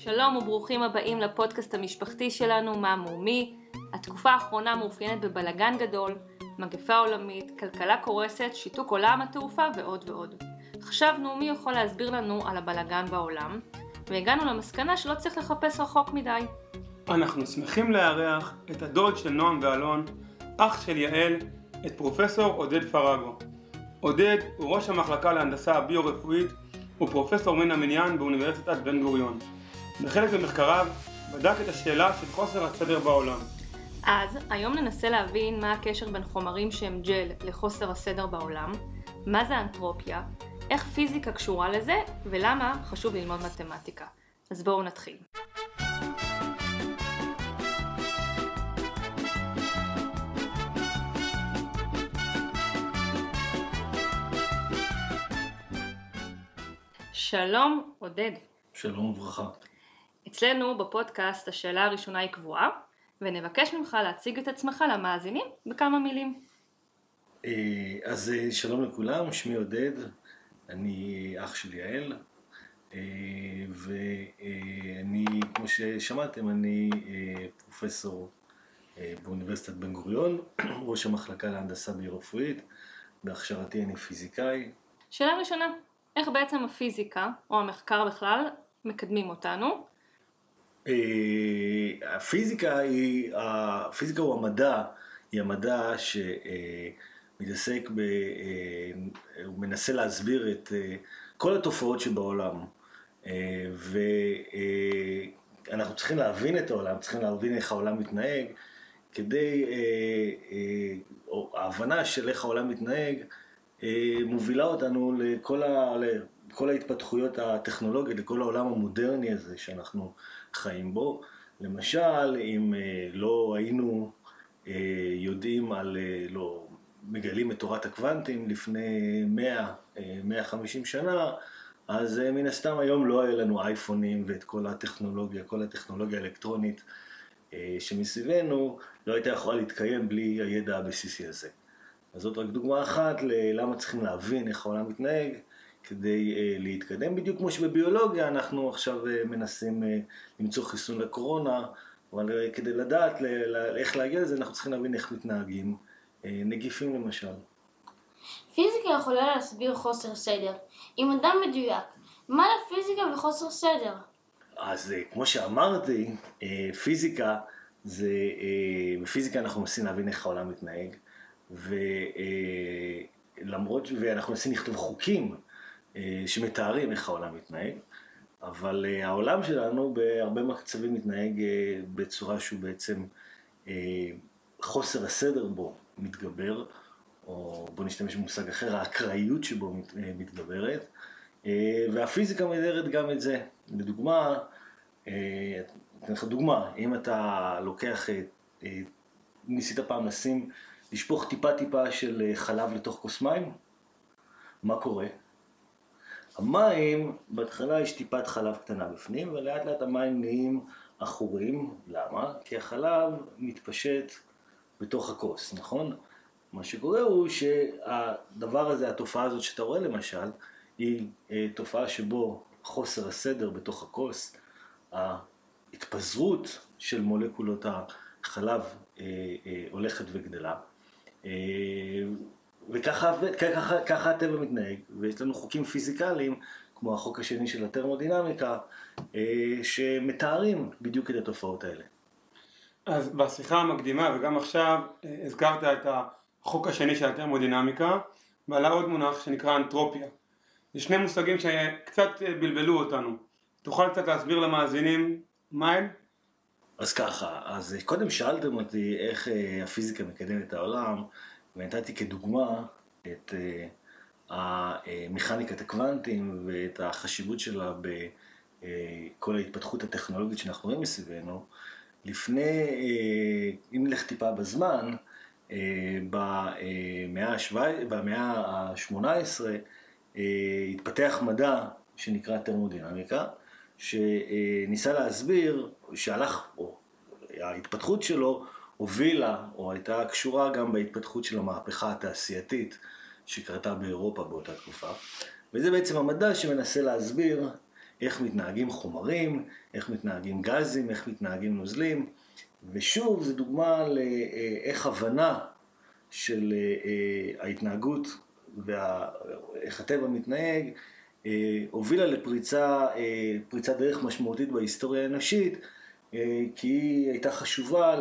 שלום וברוכים הבאים לפודקאסט המשפחתי שלנו, מה מומי. התקופה האחרונה מאופיינת בבלגן גדול, מגפה עולמית, כלכלה קורסת, שיתוק עולם התעופה ועוד ועוד. חשבנו מי יכול להסביר לנו על הבלגן בעולם, והגענו למסקנה שלא צריך לחפש רחוק מדי. אנחנו שמחים לארח את הדוד של נועם ואלון, אח של יעל, את פרופסור עודד פרגו. עודד הוא ראש המחלקה להנדסה הביו-רפואית ופרופסור מן המניין באוניברסיטת בן גוריון. בחלק ממחקריו בדק את השאלה של חוסר הסדר בעולם. אז היום ננסה להבין מה הקשר בין חומרים שהם ג'ל לחוסר הסדר בעולם, מה זה אנטרופיה, איך פיזיקה קשורה לזה, ולמה חשוב ללמוד מתמטיקה. אז בואו נתחיל. שלום, עודד. שלום וברכה. אצלנו בפודקאסט השאלה הראשונה היא קבועה, ונבקש ממך להציג את עצמך למאזינים בכמה מילים. אה, אז אה, שלום לכולם, שמי עודד, אני אח של יעל, אה, ואני, כמו ששמעתם, אני פרופסור באוניברסיטת בן גוריון, ראש המחלקה להנדסה ביו-רפואית, בהכשרתי אני פיזיקאי. שאלה ראשונה, איך בעצם הפיזיקה, או המחקר בכלל, מקדמים אותנו? אה, הפיזיקה היא, הפיזיקה הוא המדע, היא המדע שמתעסק ב... אה, הוא מנסה להסביר את אה, כל התופעות שבעולם. ואנחנו צריכים להבין את העולם, צריכים להבין איך העולם מתנהג, כדי, או ההבנה של איך העולם מתנהג, מובילה אותנו לכל, ה, לכל ההתפתחויות הטכנולוגיות, לכל העולם המודרני הזה שאנחנו חיים בו. למשל, אם אה, לא היינו אה, יודעים על, אה, לא מגלים את תורת הקוונטים לפני 100, 150 שנה, אז מן הסתם היום לא היה לנו אייפונים ואת כל הטכנולוגיה, כל הטכנולוגיה האלקטרונית שמסביבנו, לא הייתה יכולה להתקיים בלי הידע הבסיסי הזה. אז זאת רק דוגמה אחת ללמה צריכים להבין איך העולם מתנהג, כדי uh, להתקדם, בדיוק כמו שבביולוגיה אנחנו עכשיו uh, מנסים uh, למצוא חיסון לקורונה, אבל uh, כדי לדעת ל- ל- איך להגיע לזה אנחנו צריכים להבין איך מתנהגים uh, נגיפים למשל. פיזיקה יכולה להסביר חוסר סדר. עם אדם מדויק, מה לפיזיקה וחוסר סדר? אז uh, כמו שאמרתי, uh, פיזיקה זה, uh, בפיזיקה אנחנו מנסים להבין איך העולם מתנהג, ולמרות, uh, ואנחנו מנסים לכתוב חוקים שמתארים איך העולם מתנהג, אבל אה, העולם שלנו בהרבה מצבים מתנהג אה, בצורה שהוא בעצם חוסר הסדר בו מתגבר, או בוא נשתמש במושג אחר, האקראיות שבו מתגברת, והפיזיקה מתארת גם את זה. לדוגמה, אתן לך דוגמה, אם אתה לוקח, ניסית פעם לשים, לשפוך טיפה טיפה של חלב לתוך כוס מים, מה קורה? המים, בהתחלה יש טיפת חלב קטנה בפנים, ולאט לאט המים נהיים עכורים. למה? כי החלב מתפשט בתוך הכוס, נכון? מה שקורה הוא שהדבר הזה, התופעה הזאת שאתה רואה למשל, היא אה, תופעה שבו חוסר הסדר בתוך הכוס, ההתפזרות של מולקולות החלב אה, אה, הולכת וגדלה. וככה ככה, ככה הטבע מתנהג, ויש לנו חוקים פיזיקליים, כמו החוק השני של הטרמודינמיקה, אה, שמתארים בדיוק את התופעות האלה. אז בשיחה המקדימה וגם עכשיו אה, הזכרת את החוק השני של הטרמודינמיקה, ועלה עוד מונח שנקרא אנטרופיה. זה שני מושגים שקצת אה, בלבלו אותנו. תוכל קצת להסביר למאזינים מה הם? אז ככה, אז קודם שאלתם אותי איך הפיזיקה מקדמת את העולם, ונתתי כדוגמה את אה, המכניקת הקוונטים ואת החשיבות שלה בכל ההתפתחות הטכנולוגית שאנחנו רואים מסביבנו. לפני, אה, אם נלך טיפה בזמן, אה, במאה ה-18 התפתח מדע שנקרא טרמודינמיקה, שניסה להסביר, שהלך, או ההתפתחות שלו הובילה או הייתה קשורה גם בהתפתחות של המהפכה התעשייתית שקרתה באירופה באותה תקופה. וזה בעצם המדע שמנסה להסביר איך מתנהגים חומרים, איך מתנהגים גזים, איך מתנהגים נוזלים, ושוב, זו דוגמה לאיך הבנה של ההתנהגות ואיך הטבע מתנהג, הובילה לפריצה פריצת דרך משמעותית בהיסטוריה האנושית, כי היא הייתה חשובה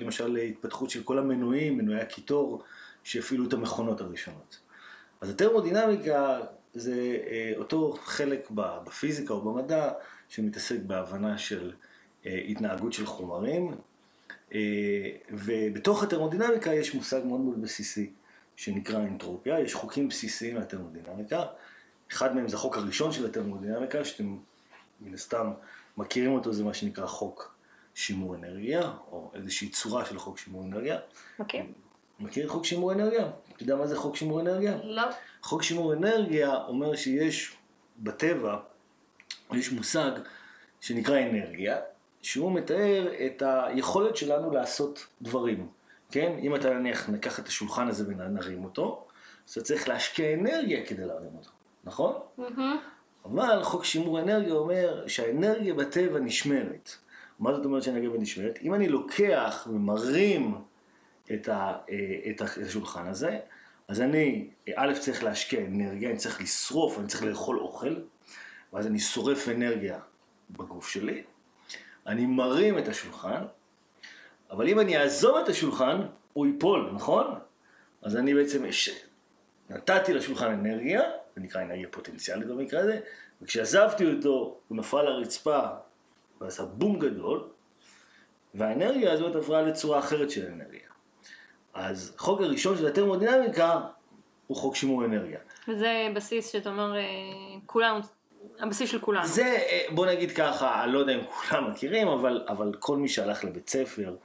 למשל להתפתחות של כל המנועים, מנועי הקיטור, שהפעילו את המכונות הראשונות. אז הטרמודינמיקה זה אותו חלק בפיזיקה או במדע שמתעסק בהבנה של התנהגות של חומרים, ובתוך הטרמודינמיקה יש מושג מאוד מאוד בסיסי שנקרא אנטרופיה, יש חוקים בסיסיים לטרמודינמיקה, אחד מהם זה החוק הראשון של הטרמודינמיקה, שאתם מן הסתם מכירים אותו, זה מה שנקרא חוק שימור אנרגיה, או איזושהי צורה של חוק שימור אנרגיה. מכיר. מכיר חוק שימור אנרגיה? אתה יודע מה זה חוק שימור אנרגיה? לא. חוק שימור אנרגיה אומר שיש בטבע, יש מושג שנקרא אנרגיה, שהוא מתאר את היכולת שלנו לעשות דברים, כן? אם אתה נניח ניקח את השולחן הזה ונרים אותו, אז אתה צריך להשקיע אנרגיה כדי להרים אותו, נכון? אבל חוק שימור אנרגיה אומר שהאנרגיה בטבע נשמרת. מה זאת אומרת שהאנרגיה נשמרת? אם אני לוקח ומרים את, ה, את השולחן הזה, אז אני, א', צריך להשקיע אנרגיה, אני צריך לשרוף, אני צריך לאכול אוכל, ואז אני שורף אנרגיה בגוף שלי, אני מרים את השולחן, אבל אם אני אעזוב את השולחן, הוא ייפול, נכון? אז אני בעצם נתתי לשולחן אנרגיה, זה נקרא אנרגיה פוטנציאלית במקרה הזה, וכשעזבתי אותו, הוא נפל לרצפה ועשה בום גדול, והאנרגיה הזאת עברה לצורה אחרת של אנרגיה. אז החוק הראשון של הטרמודינמיקה הוא חוק שימור אנרגיה. וזה בסיס שאתה אומר, אה, כולנו, הבסיס של כולנו. זה, אה, בוא נגיד ככה, אני לא יודע אם כולם מכירים, אבל, אבל כל מי שהלך לבית ספר,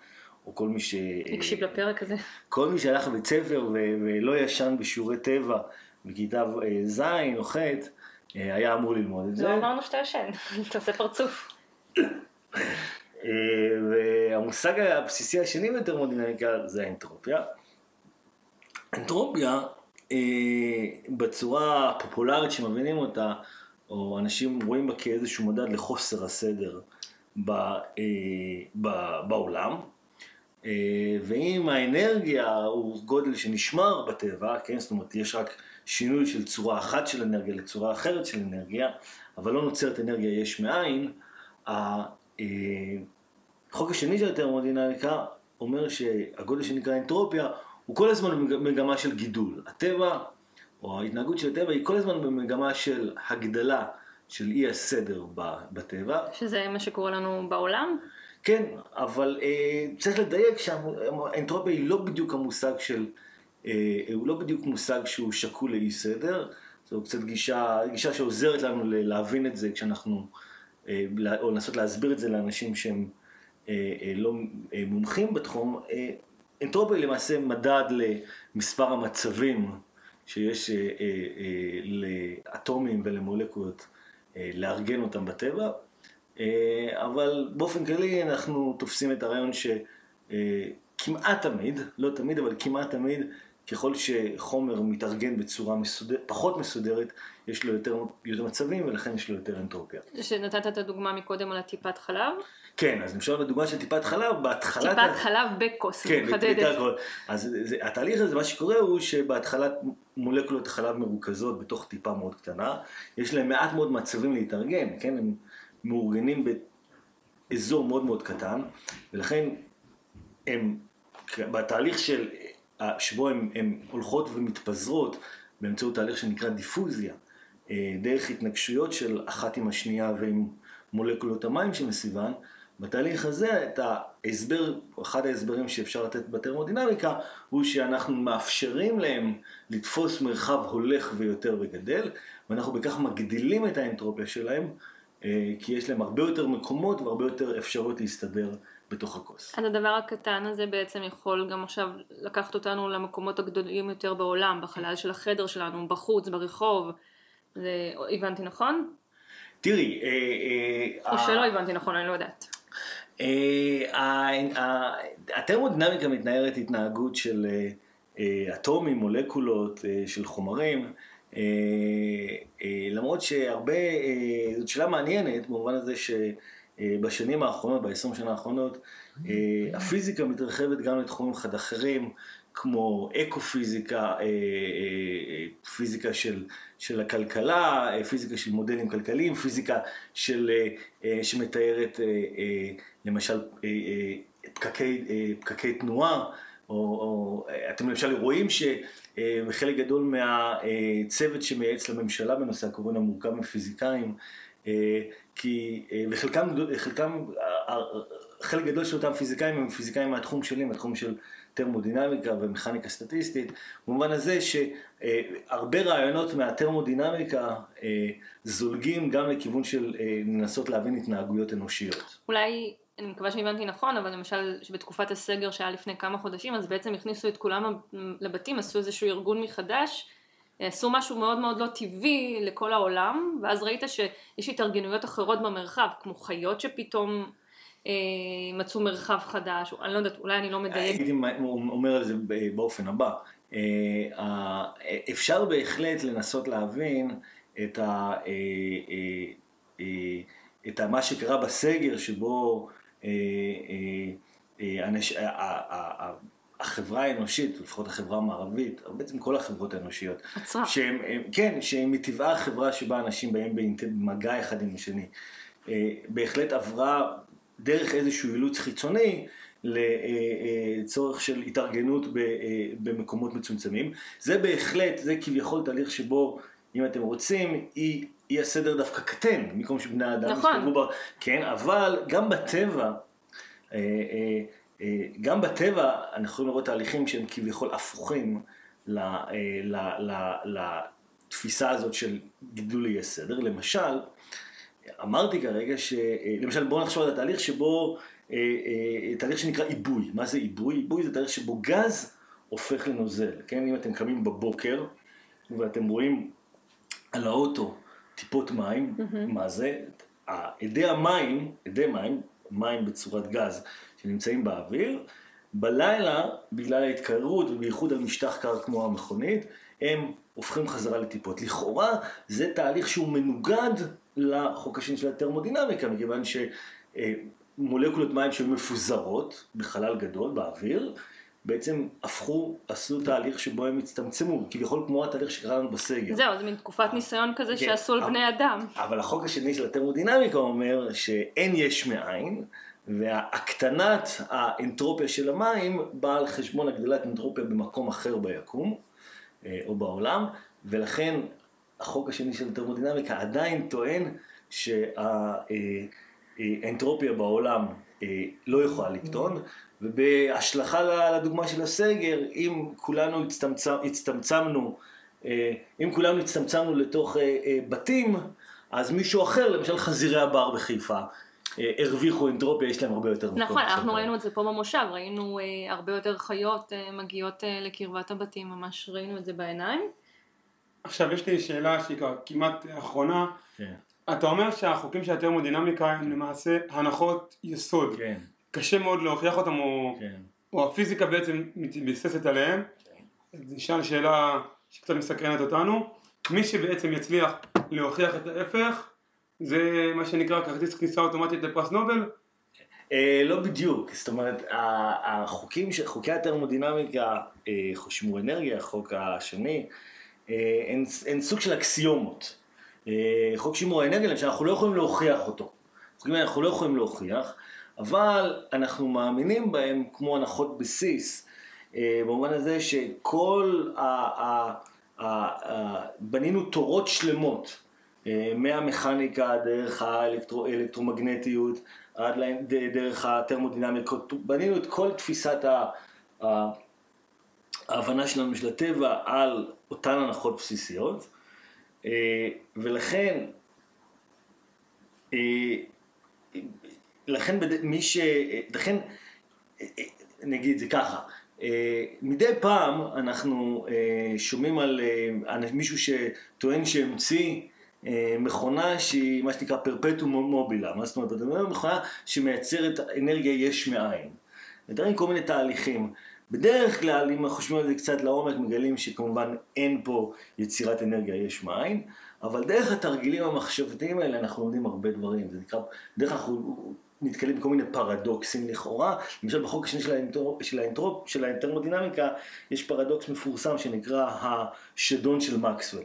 או כל מי ש... הקשיב לפרק הזה. כל מי שהלך לבית ספר ו- ולא ישן בשיעורי טבע בכיתה אה, ז' או ח', היה אמור ללמוד את זה. לא אמרנו שאתה ישן, אתה עושה פרצוף. והמושג הבסיסי השני בטרמודינמיקה זה האנטרופיה. אנטרופיה, בצורה הפופולרית שמבינים אותה, או אנשים רואים בה כאיזשהו מדד לחוסר הסדר בעולם. ואם האנרגיה הוא גודל שנשמר בטבע, כן, זאת אומרת יש רק שינוי של צורה אחת של אנרגיה לצורה אחרת של אנרגיה, אבל לא נוצרת אנרגיה יש מאין, החוק השני של הטרמודינמיקה אומר שהגודל שנקרא אנטרופיה הוא כל הזמן במגמה של גידול. הטבע, או ההתנהגות של הטבע היא כל הזמן במגמה של הגדלה של אי הסדר בטבע. שזה מה שקורה לנו בעולם? כן, אבל אה, צריך לדייק שהאנטרופיה היא לא בדיוק המושג של, אה, הוא לא בדיוק מושג שהוא שקול לאי סדר, זו קצת גישה, גישה שעוזרת לנו להבין את זה כשאנחנו, אה, או לנסות להסביר את זה לאנשים שהם אה, אה, לא אה, מומחים בתחום. אה, אנטרופיה היא למעשה מדד למספר המצבים שיש אה, אה, אה, לאטומים ולמולקולות אה, לארגן אותם בטבע. אבל באופן כללי אנחנו תופסים את הרעיון שכמעט תמיד, לא תמיד, אבל כמעט תמיד, ככל שחומר מתארגן בצורה מסודר, פחות מסודרת, יש לו יותר, יותר מצבים ולכן יש לו יותר אנטרופיה. שנתת את הדוגמה מקודם על הטיפת חלב? כן, אז למשל בדוגמה של טיפת חלב, בהתחלת... טיפת חלב בכוס, כן, מחדדת. אז זה, התהליך הזה, מה שקורה הוא שבהתחלת מולקולות חלב מרוכזות בתוך טיפה מאוד קטנה, יש להם מעט מאוד מצבים להתארגן, כן? הם מאורגנים באזור מאוד מאוד קטן, ולכן הם בתהליך של, שבו הן הולכות ומתפזרות באמצעות תהליך שנקרא דיפוזיה, דרך התנגשויות של אחת עם השנייה ועם מולקולות המים שמסביבן, בתהליך הזה, את ההסבר, אחד ההסברים שאפשר לתת בטרמודינמיקה, הוא שאנחנו מאפשרים להם לתפוס מרחב הולך ויותר וגדל, ואנחנו בכך מגדילים את האנטרופיה שלהם, כי יש להם הרבה יותר מקומות והרבה יותר אפשרות להסתדר בתוך הכוס. אז הדבר הקטן הזה בעצם יכול גם עכשיו לקחת אותנו למקומות הגדולים יותר בעולם, בחלל של החדר שלנו, בחוץ, ברחוב, זה הבנתי נכון? תראי, או שלא הבנתי נכון, אני לא יודעת. הטרמודינמיקה מתנערת התנהגות של אטומים, מולקולות, של חומרים, אה, אה, למרות שהרבה, אה, זאת שאלה מעניינת במובן הזה שבשנים האחרונות, ב-20 שנה האחרונות, אה, הפיזיקה מתרחבת גם לתחומים חד אחרים, כמו אקו-פיזיקה, אה, אה, אה, פיזיקה של, של הכלכלה, אה, פיזיקה של מודלים כלכליים, פיזיקה של, אה, אה, שמתארת אה, אה, למשל אה, אה, פקקי, אה, פקקי תנועה, או, או אתם למשל רואים שבחלק גדול מהצוות שמייעץ לממשלה בנושא הקורונה מורכב מפיזיקאים, אה, כי, אה, וחלקם, חלקם, אה, חלק גדול של אותם פיזיקאים הם פיזיקאים מהתחום שלי, מהתחום של טרמודינמיקה ומכניקה סטטיסטית, במובן הזה שהרבה רעיונות מהטרמודינמיקה זולגים גם לכיוון של לנסות להבין התנהגויות אנושיות. אולי, אני מקווה שהבנתי נכון, אבל למשל שבתקופת הסגר שהיה לפני כמה חודשים, אז בעצם הכניסו את כולם לבתים, עשו איזשהו ארגון מחדש, עשו משהו מאוד מאוד לא טבעי לכל העולם, ואז ראית שיש התארגנויות אחרות במרחב, כמו חיות שפתאום אה, מצאו מרחב חדש, אני לא יודעת, אולי אני לא מדייק. הייתי אומר על זה באופן הבא. אה, אפשר בהחלט לנסות להבין את, ה, אה, את מה שקרה בסגר שבו אנש, החברה האנושית, לפחות החברה המערבית, בעצם כל החברות האנושיות, עצרה. שהם, כן, שהיא מטבעה חברה שבה אנשים באים במגע אחד עם השני, בהחלט עברה דרך איזשהו אילוץ חיצוני לצורך של התארגנות במקומות מצומצמים. זה בהחלט, זה כביכול תהליך שבו, אם אתם רוצים, אי, אי הסדר דווקא קטן, במקום שבני אדם נכון. בה, כן, אבל גם בטבע, גם בטבע אנחנו יכולים לראות תהליכים שהם כביכול הפוכים לתפיסה הזאת של גידול אי הסדר. למשל, אמרתי כרגע שלמשל בואו נחשוב על התהליך שבו, אה, אה, תהליך שנקרא עיבוי. מה זה עיבוי? עיבוי זה תהליך שבו גז הופך לנוזל. כן, אם אתם קמים בבוקר ואתם רואים על האוטו טיפות מים. מה זה? אדי המים, אדי מים, מים בצורת גז שנמצאים באוויר, בלילה, בגלל ההתקררות ובייחוד על משטח קר כמו המכונית, הם הופכים חזרה לטיפות. לכאורה זה תהליך שהוא מנוגד לחוק השני של הטרמודינמיקה, מכיוון שמולקולות מים שהיו מפוזרות בחלל גדול, באוויר, בעצם הפכו, עשו תהליך שבו הם הצטמצמו, כביכול כמו התהליך שקרה לנו בסגר. זהו, זה מין תקופת ניסיון כזה כן, שעשו על בני אדם. אבל החוק השני של הטרמודינמיקה אומר שאין יש מאין, והקטנת האנטרופיה של המים באה על חשבון הגדלת אנטרופיה במקום אחר ביקום אה, או בעולם, ולכן החוק השני של טרמודינמיקה עדיין טוען שהאנטרופיה בעולם אה, לא יכולה לקטון, ובהשלכה לדוגמה של הסגר, אם כולנו הצטמצמ, הצטמצמנו, אה, אם כולנו הצטמצמנו לתוך אה, בתים, אז מישהו אחר, למשל חזירי הבר בחיפה, הרוויחו אנטרופיה, יש להם הרבה יותר מקום. נכון, אנחנו ראינו את זה פה במושב, ראינו הרבה יותר חיות מגיעות לקרבת הבתים, ממש ראינו את זה בעיניים. עכשיו יש לי שאלה שהיא כמעט אחרונה. כן. אתה אומר שהחוקים של הטרמודינמיקה הם למעשה הנחות יסוד. כן. קשה מאוד להוכיח אותם, או, כן. או הפיזיקה בעצם מתבססת עליהם. כן. נשאל שאלה שקצת מסקרנת אותנו. מי שבעצם יצליח להוכיח את ההפך, זה מה שנקרא כרטיס כניסה אוטומטית לפרס נובל? אה, לא בדיוק, זאת אומרת, החוקים, חוקי הטרמודינמיקה, אה, שימור אנרגיה, החוק השני, אה, הן, הן סוג של אקסיומות. אה, חוק שימור האנרגיה, למשל, אנחנו לא יכולים להוכיח אותו. אנחנו לא יכולים להוכיח, אבל אנחנו מאמינים בהם כמו הנחות בסיס, אה, במובן הזה שכל ה... ה, בנינו תורות שלמות, מהמכניקה דרך האלקטרומגנטיות עד דרך הטרמודינמיקות, בנינו את כל תפיסת ה... ההבנה שלנו של הטבע על אותן הנחות בסיסיות, אה, ולכן, אה, לכן מי ש... לכן, נגיד זה ככה, מדי פעם אנחנו שומעים על מישהו שטוען שהמציא מכונה שהיא מה שנקרא פרפטום מובילה, מה? זאת אומרת מכונה שמייצרת אנרגיה יש מאין. מתארים כל מיני תהליכים. בדרך כלל, אם חושבים על זה קצת לעומק, מגלים שכמובן אין פה יצירת אנרגיה יש מאין, אבל דרך התרגילים המחשבתיים האלה אנחנו לומדים הרבה דברים. זה נקרא, דרך אנחנו נתקלים בכל מיני פרדוקסים לכאורה. למשל בחוק השני של, האינטרופ, של, האינטרופ, של התרמודינמיקה, יש פרדוקס מפורסם שנקרא השדון של מקסוול.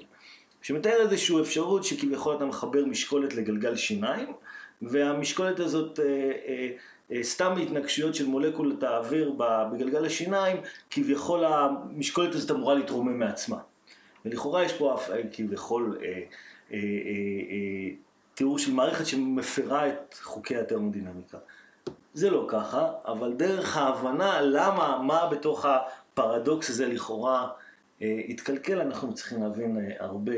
שמתאר איזושהי אפשרות שכביכול אתה מחבר משקולת לגלגל שיניים, והמשקולת הזאת אה, אה, סתם התנגשויות של מולקולות האוויר בגלגל השיניים, כביכול המשקולת הזאת אמורה להתרומם מעצמה. ולכאורה יש פה אף, כביכול אה, אה, אה, אה, תיאור של מערכת שמפרה את חוקי התרמודינמיקה. זה לא ככה, אבל דרך ההבנה למה, מה בתוך הפרדוקס הזה לכאורה אה, התקלקל, אנחנו צריכים להבין אה, הרבה,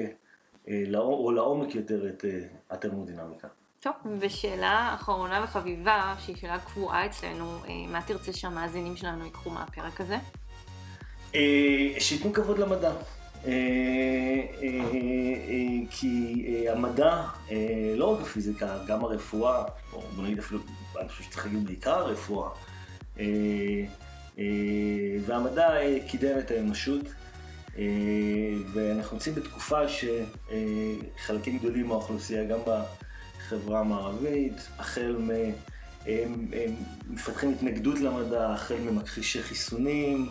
אה, או לעומק יותר את אה, התרמודינמיקה. טוב, ושאלה אחרונה וחביבה, שהיא שאלה קבועה אצלנו, אה, מה תרצה שהמאזינים שלנו ייקחו מהפרק הזה? אה, שייתנו כבוד למדע. אה, כי המדע, לא רק הפיזיקה, גם הרפואה, או בוא נגיד אפילו, אני חושב שצריך להגיד בעיקר הרפואה, והמדע קידם את האנושות, ואנחנו נמצאים בתקופה שחלקים גדולים מהאוכלוסייה, גם בחברה המערבית, החל מ... הם, הם מפתחים התנגדות למדע, החל ממכחישי חיסונים,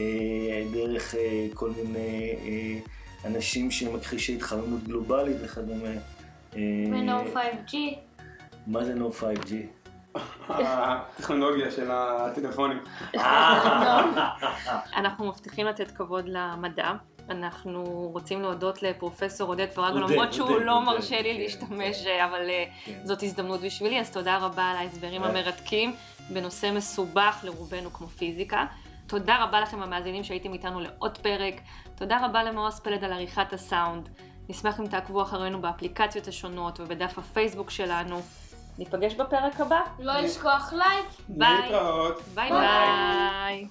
אה, דרך אה, כל מיני אה, אנשים שמכחישי התחממות גלובלית וכדומה. ו-No 5G. מה זה No 5G? הטכנולוגיה של הטלפונים. אנחנו מבטיחים לתת כבוד למדע. אנחנו רוצים להודות לפרופסור עודד פרגו, למרות שהוא לא מרשה לי להשתמש, אבל כן. זאת הזדמנות בשבילי, אז תודה רבה על ההסברים המרתקים בנושא מסובך לרובנו כמו פיזיקה. תודה רבה לכם המאזינים שהייתם איתנו לעוד פרק. תודה רבה למעוז פלד על עריכת הסאונד. נשמח אם תעקבו אחרינו באפליקציות השונות ובדף הפייסבוק שלנו. ניפגש בפרק הבא. לא לשכוח לייק. ביי. להתראות. ביי ביי.